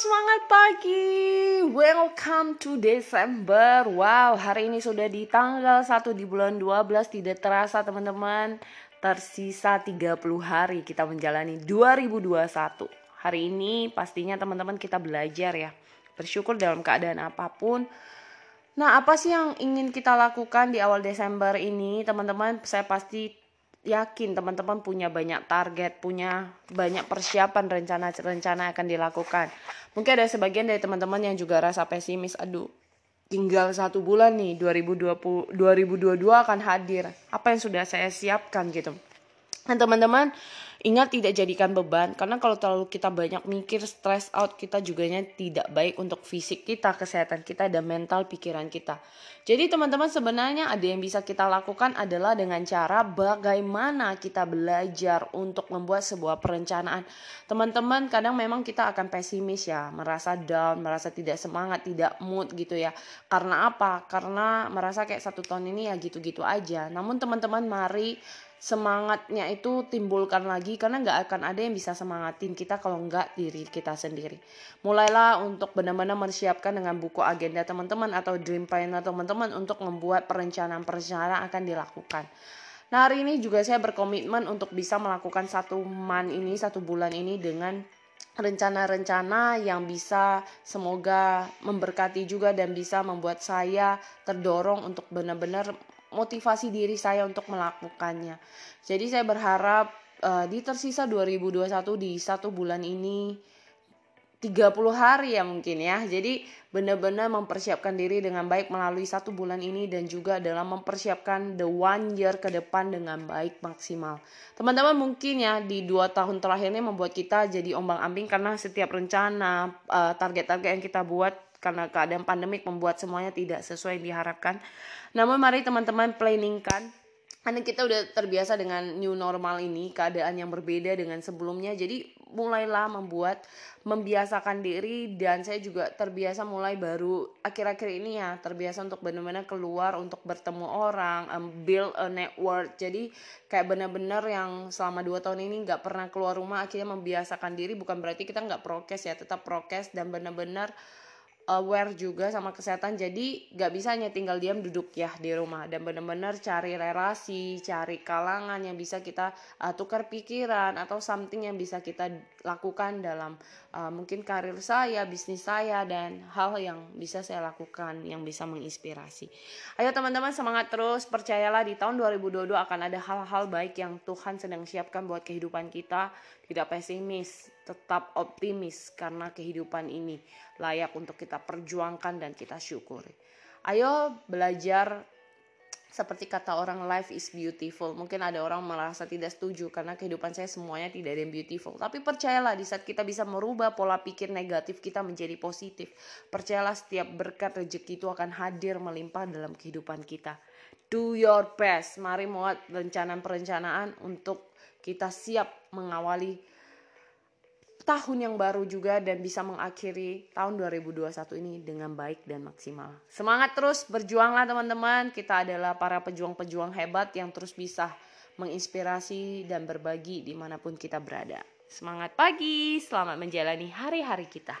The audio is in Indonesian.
semangat pagi. Welcome to Desember. Wow, hari ini sudah di tanggal 1 di bulan 12 tidak terasa teman-teman. Tersisa 30 hari kita menjalani 2021. Hari ini pastinya teman-teman kita belajar ya. Bersyukur dalam keadaan apa pun. Nah, apa sih yang ingin kita lakukan di awal Desember ini? Teman-teman, saya pasti yakin teman-teman punya banyak target, punya banyak persiapan rencana-rencana akan dilakukan. Mungkin ada sebagian dari teman-teman yang juga rasa pesimis, aduh tinggal satu bulan nih 2020 2022 akan hadir. Apa yang sudah saya siapkan gitu. Dan teman-teman ingat tidak jadikan beban karena kalau terlalu kita banyak mikir stress out kita juga tidak baik untuk fisik kita, kesehatan kita dan mental pikiran kita. Jadi teman-teman sebenarnya ada yang bisa kita lakukan adalah dengan cara bagaimana kita belajar untuk membuat sebuah perencanaan. Teman-teman kadang memang kita akan pesimis ya, merasa down, merasa tidak semangat, tidak mood gitu ya. Karena apa? Karena merasa kayak satu tahun ini ya gitu-gitu aja. Namun teman-teman mari semangatnya itu timbulkan lagi karena nggak akan ada yang bisa semangatin kita kalau nggak diri kita sendiri. Mulailah untuk benar-benar mempersiapkan dengan buku agenda teman-teman atau dream planner teman-teman untuk membuat perencanaan-perencanaan akan dilakukan. Nah hari ini juga saya berkomitmen untuk bisa melakukan satu man ini, satu bulan ini dengan rencana-rencana yang bisa semoga memberkati juga dan bisa membuat saya terdorong untuk benar-benar motivasi diri saya untuk melakukannya. Jadi saya berharap uh, di tersisa 2021 di satu bulan ini 30 hari ya mungkin ya. Jadi benar-benar mempersiapkan diri dengan baik melalui satu bulan ini dan juga dalam mempersiapkan the one year ke depan dengan baik maksimal. Teman-teman mungkin ya di dua tahun terakhir ini membuat kita jadi ombang-ambing karena setiap rencana eh, target-target uh, yang kita buat karena keadaan pandemik membuat semuanya tidak sesuai yang diharapkan. Namun mari teman-teman planningkan karena kita udah terbiasa dengan new normal ini, keadaan yang berbeda dengan sebelumnya. Jadi mulailah membuat membiasakan diri dan saya juga terbiasa mulai baru akhir-akhir ini ya terbiasa untuk benar-benar keluar untuk bertemu orang um, build a network jadi kayak benar-benar yang selama dua tahun ini nggak pernah keluar rumah akhirnya membiasakan diri bukan berarti kita nggak prokes ya tetap prokes dan benar-benar aware juga sama kesehatan jadi gak bisa hanya tinggal diam duduk ya di rumah. Dan benar-benar cari relasi cari kalangan yang bisa kita uh, tukar pikiran atau something yang bisa kita lakukan dalam uh, mungkin karir saya bisnis saya dan hal yang bisa saya lakukan yang bisa menginspirasi. Ayo teman-teman semangat terus. Percayalah di tahun 2022 akan ada hal-hal baik yang Tuhan sedang siapkan buat kehidupan kita. Tidak pesimis tetap optimis karena kehidupan ini layak untuk kita perjuangkan dan kita syukuri. Ayo belajar seperti kata orang life is beautiful. Mungkin ada orang merasa tidak setuju karena kehidupan saya semuanya tidak ada yang beautiful. Tapi percayalah di saat kita bisa merubah pola pikir negatif kita menjadi positif. Percayalah setiap berkat rezeki itu akan hadir melimpah dalam kehidupan kita. Do your best. Mari muat perencanaan-perencanaan untuk kita siap mengawali tahun yang baru juga dan bisa mengakhiri tahun 2021 ini dengan baik dan maksimal. Semangat terus, berjuanglah teman-teman. Kita adalah para pejuang-pejuang hebat yang terus bisa menginspirasi dan berbagi di mana pun kita berada. Semangat pagi, selamat menjalani hari-hari kita.